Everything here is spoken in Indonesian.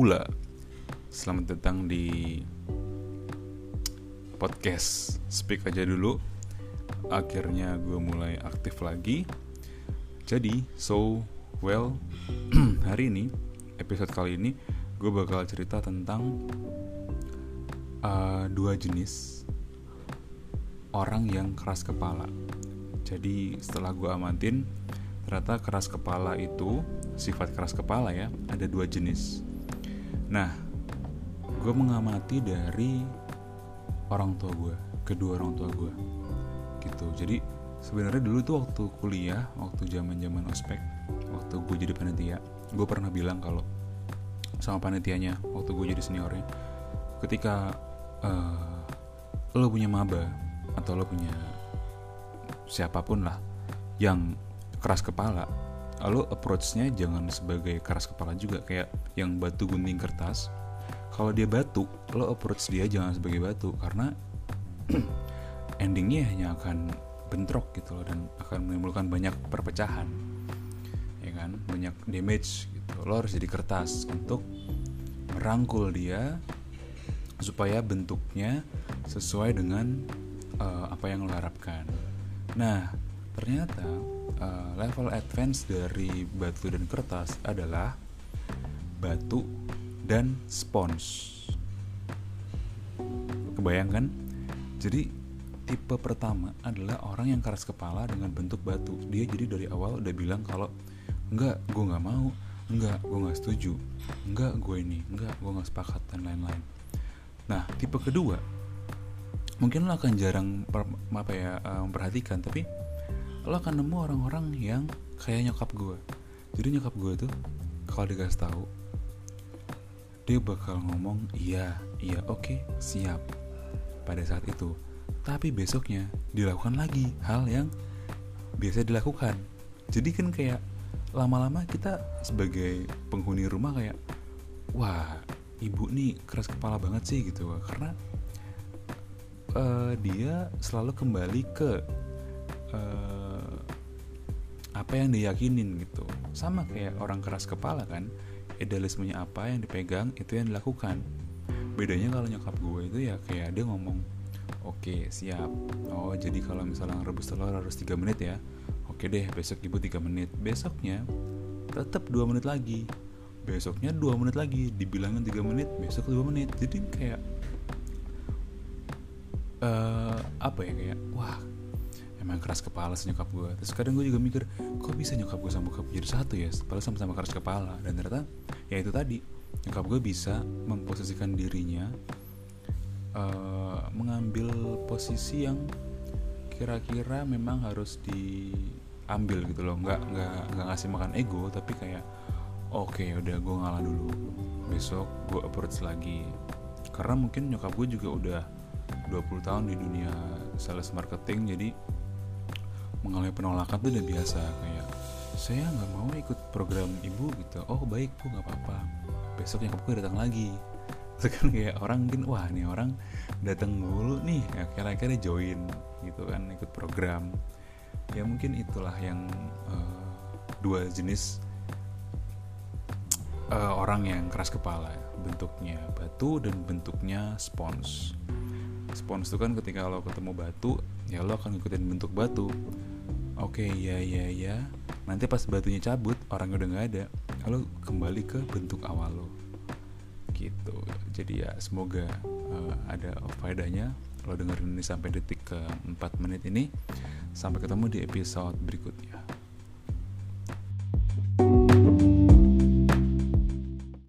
Paula Selamat datang di podcast Speak aja dulu. Akhirnya gue mulai aktif lagi. Jadi, so, well, hari ini, episode kali ini Gue bakal cerita tentang uh, dua jenis orang yang keras kepala. Jadi setelah gue amatin ternyata keras kepala itu sifat keras kepala ya ada dua jenis nah gue mengamati dari orang tua gue kedua orang tua gue gitu. Jadi sebenarnya dulu tuh waktu kuliah waktu zaman zaman ospek waktu gue jadi panitia gue pernah bilang kalau sama panitianya waktu gue jadi seniornya ketika uh, lo punya maba atau lo punya siapa pun lah yang keras kepala lalu approachnya jangan sebagai keras kepala juga kayak yang batu gunting kertas. Kalau dia batu lo approach dia jangan sebagai batu karena endingnya hanya akan bentrok gitu loh dan akan menimbulkan banyak perpecahan ya kan? Banyak damage gitu. Lo harus jadi kertas untuk merangkul dia supaya bentuknya sesuai dengan uh, apa yang lo harapkan. Nah ternyata uh, level advance dari batu dan kertas adalah batu dan spons. Kebayangkan? Jadi tipe pertama adalah orang yang keras kepala dengan bentuk batu. Dia jadi dari awal udah bilang kalau enggak, gue nggak mau, enggak, gue nggak setuju, enggak, gue ini, enggak, gue nggak sepakat dan lain-lain. Nah, tipe kedua mungkin lo akan jarang per, apa ya uh, memperhatikan tapi lo akan nemu orang-orang yang kayak nyokap gue. Jadi nyokap gue tuh kalau dikasih tahu dia bakal ngomong iya iya oke okay, siap pada saat itu. Tapi besoknya dilakukan lagi hal yang biasa dilakukan. Jadi kan kayak lama-lama kita sebagai penghuni rumah kayak wah ibu nih keras kepala banget sih gitu. Karena uh, dia selalu kembali ke uh, apa yang diyakinin gitu. Sama kayak orang keras kepala kan idealismenya apa yang dipegang itu yang dilakukan. Bedanya kalau nyokap gue itu ya kayak dia ngomong oke okay, siap. Oh jadi kalau misalnya rebus telur harus 3 menit ya? Oke deh besok ibu 3 menit. Besoknya tetap 2 menit lagi. Besoknya 2 menit lagi dibilangin 3 menit besok 2 menit. Jadi kayak uh, apa ya kayak wah emang keras kepala sih nyokap gue terus kadang gue juga mikir kok bisa nyokap gue sama bokap jadi satu ya? Padahal sama-sama keras kepala. Dan ternyata ya itu tadi nyokap gue bisa memposisikan dirinya uh, mengambil posisi yang kira-kira memang harus diambil gitu loh. Nggak nggak nggak ngasih makan ego tapi kayak oke okay, udah gue ngalah dulu. Besok gue approach lagi. Karena mungkin nyokap gue juga udah 20 tahun di dunia sales marketing jadi mengalami penolakan tuh udah biasa kayak saya nggak mau ikut program ibu gitu. Oh baik bu nggak apa-apa. Besok yang gue datang lagi. Terus kan kayak orang mungkin wah nih orang datang mulu nih ya kira-kira join gitu kan ikut program. Ya mungkin itulah yang uh, dua jenis uh, orang yang keras kepala bentuknya batu dan bentuknya spons spons itu kan ketika lo ketemu batu ya lo akan ngikutin bentuk batu. Oke okay, ya ya ya nanti pas batunya cabut orang udah nggak ada. Lo kembali ke bentuk awal lo. Gitu. Jadi ya semoga uh, ada faedahnya. Lo dengerin ini sampai detik ke 4 menit ini. Sampai ketemu di episode berikutnya